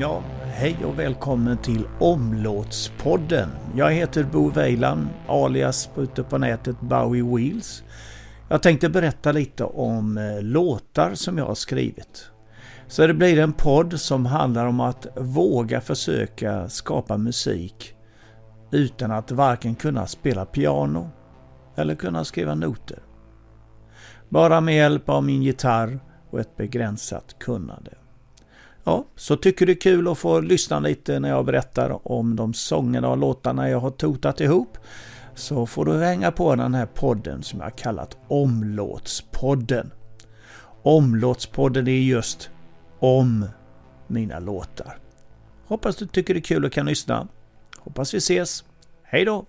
Ja, hej och välkommen till Omlåtspodden. Jag heter Bo Weiland, alias ute på nätet Bowie Wheels. Jag tänkte berätta lite om eh, låtar som jag har skrivit. Så det blir en podd som handlar om att våga försöka skapa musik utan att varken kunna spela piano eller kunna skriva noter. Bara med hjälp av min gitarr och ett begränsat kunnande. Ja, så tycker du det är kul att få lyssna lite när jag berättar om de sångerna och låtarna jag har totat ihop så får du hänga på den här podden som jag kallat Omlåtspodden. Omlåtspodden är just om mina låtar. Hoppas du tycker det är kul och kan lyssna. Hoppas vi ses. Hej då!